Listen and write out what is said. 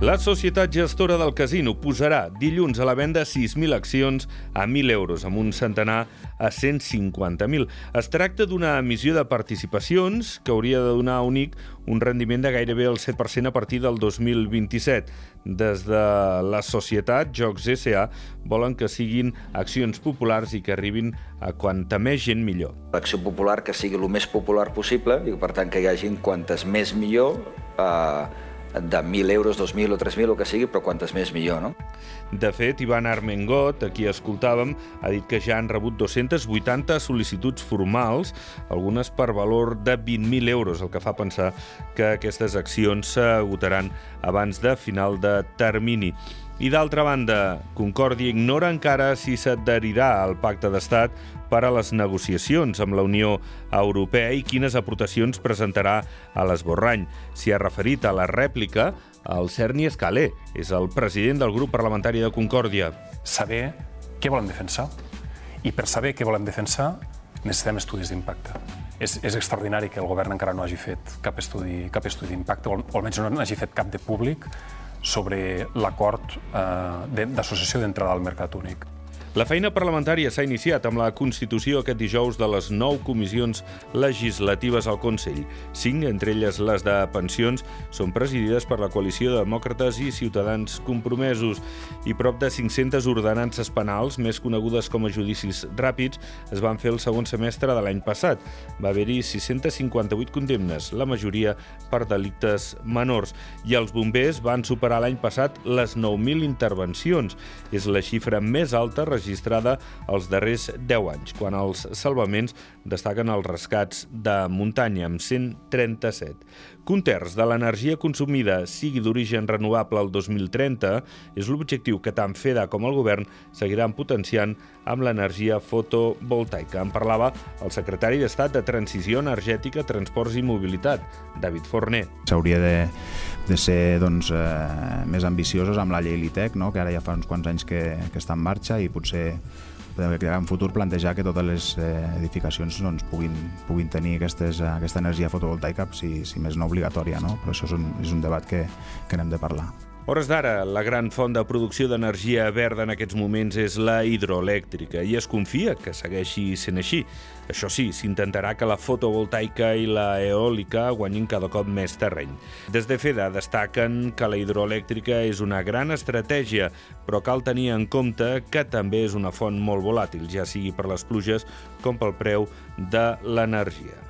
La societat gestora del casino posarà dilluns a la venda 6.000 accions a 1.000 euros, amb un centenar a 150.000. Es tracta d'una emissió de participacions que hauria de donar a UNIC un rendiment de gairebé el 7% a partir del 2027. Des de la societat, Jocs S.A. volen que siguin accions populars i que arribin a quanta més gent millor. L'acció popular que sigui el més popular possible i per tant que hi hagin quantes més millor eh, de 1.000 euros, 2.000 o 3.000, el que sigui, però quantes més millor, no? De fet, Ivan Armengot, a qui escoltàvem, ha dit que ja han rebut 280 sol·licituds formals, algunes per valor de 20.000 euros, el que fa pensar que aquestes accions s'agotaran abans de final de termini. I d'altra banda, Concòrdia ignora encara si s'adherirà al pacte d'estat per a les negociacions amb la Unió Europea i quines aportacions presentarà a l'esborrany. S'hi ha referit a la rèplica el Cerny Escalé, és el president del grup parlamentari de Concòrdia. Saber què volem defensar i per saber què volem defensar necessitem estudis d'impacte. És, és extraordinari que el govern encara no hagi fet cap estudi, cap estudi d'impacte, o, almenys no hagi fet cap de públic, sobre l'acord eh, d'associació d'entrada al mercat únic. La feina parlamentària s'ha iniciat amb la constitució aquest dijous de les nou comissions legislatives al Consell. Cinc, entre elles les de pensions, són presidides per la coalició de demòcrates i ciutadans compromesos i prop de 500 ordenances penals, més conegudes com a judicis ràpids, es van fer el segon semestre de l'any passat. Va haver-hi 658 condemnes, la majoria per delictes menors, i els bombers van superar l'any passat les 9.000 intervencions. És la xifra més alta registrada els darrers 10 anys, quan els salvaments destaquen els rescats de muntanya, amb 137. Que un terç de l'energia consumida sigui d'origen renovable el 2030 és l'objectiu que tant FEDA com el govern seguiran potenciant amb l'energia fotovoltaica. En parlava el secretari d'Estat de Transició Energètica, Transports i Mobilitat, David Forner. S'hauria de, de ser doncs, eh, més ambiciosos amb la llei LITEC, no? que ara ja fa uns quants anys que, que està en marxa i potser en futur plantejar que totes les eh, edificacions doncs, puguin, puguin tenir aquestes, aquesta energia fotovoltaica, si, si més no obligatòria, no? però això és un, és un debat que, que n'hem de parlar. Hores d'ara, la gran font de producció d'energia verda en aquests moments és la hidroelèctrica i es confia que segueixi sent així. Això sí, s'intentarà que la fotovoltaica i la eòlica guanyin cada cop més terreny. Des de FEDA destaquen que la hidroelèctrica és una gran estratègia, però cal tenir en compte que també és una font molt volàtil, ja sigui per les pluges com pel preu de l'energia.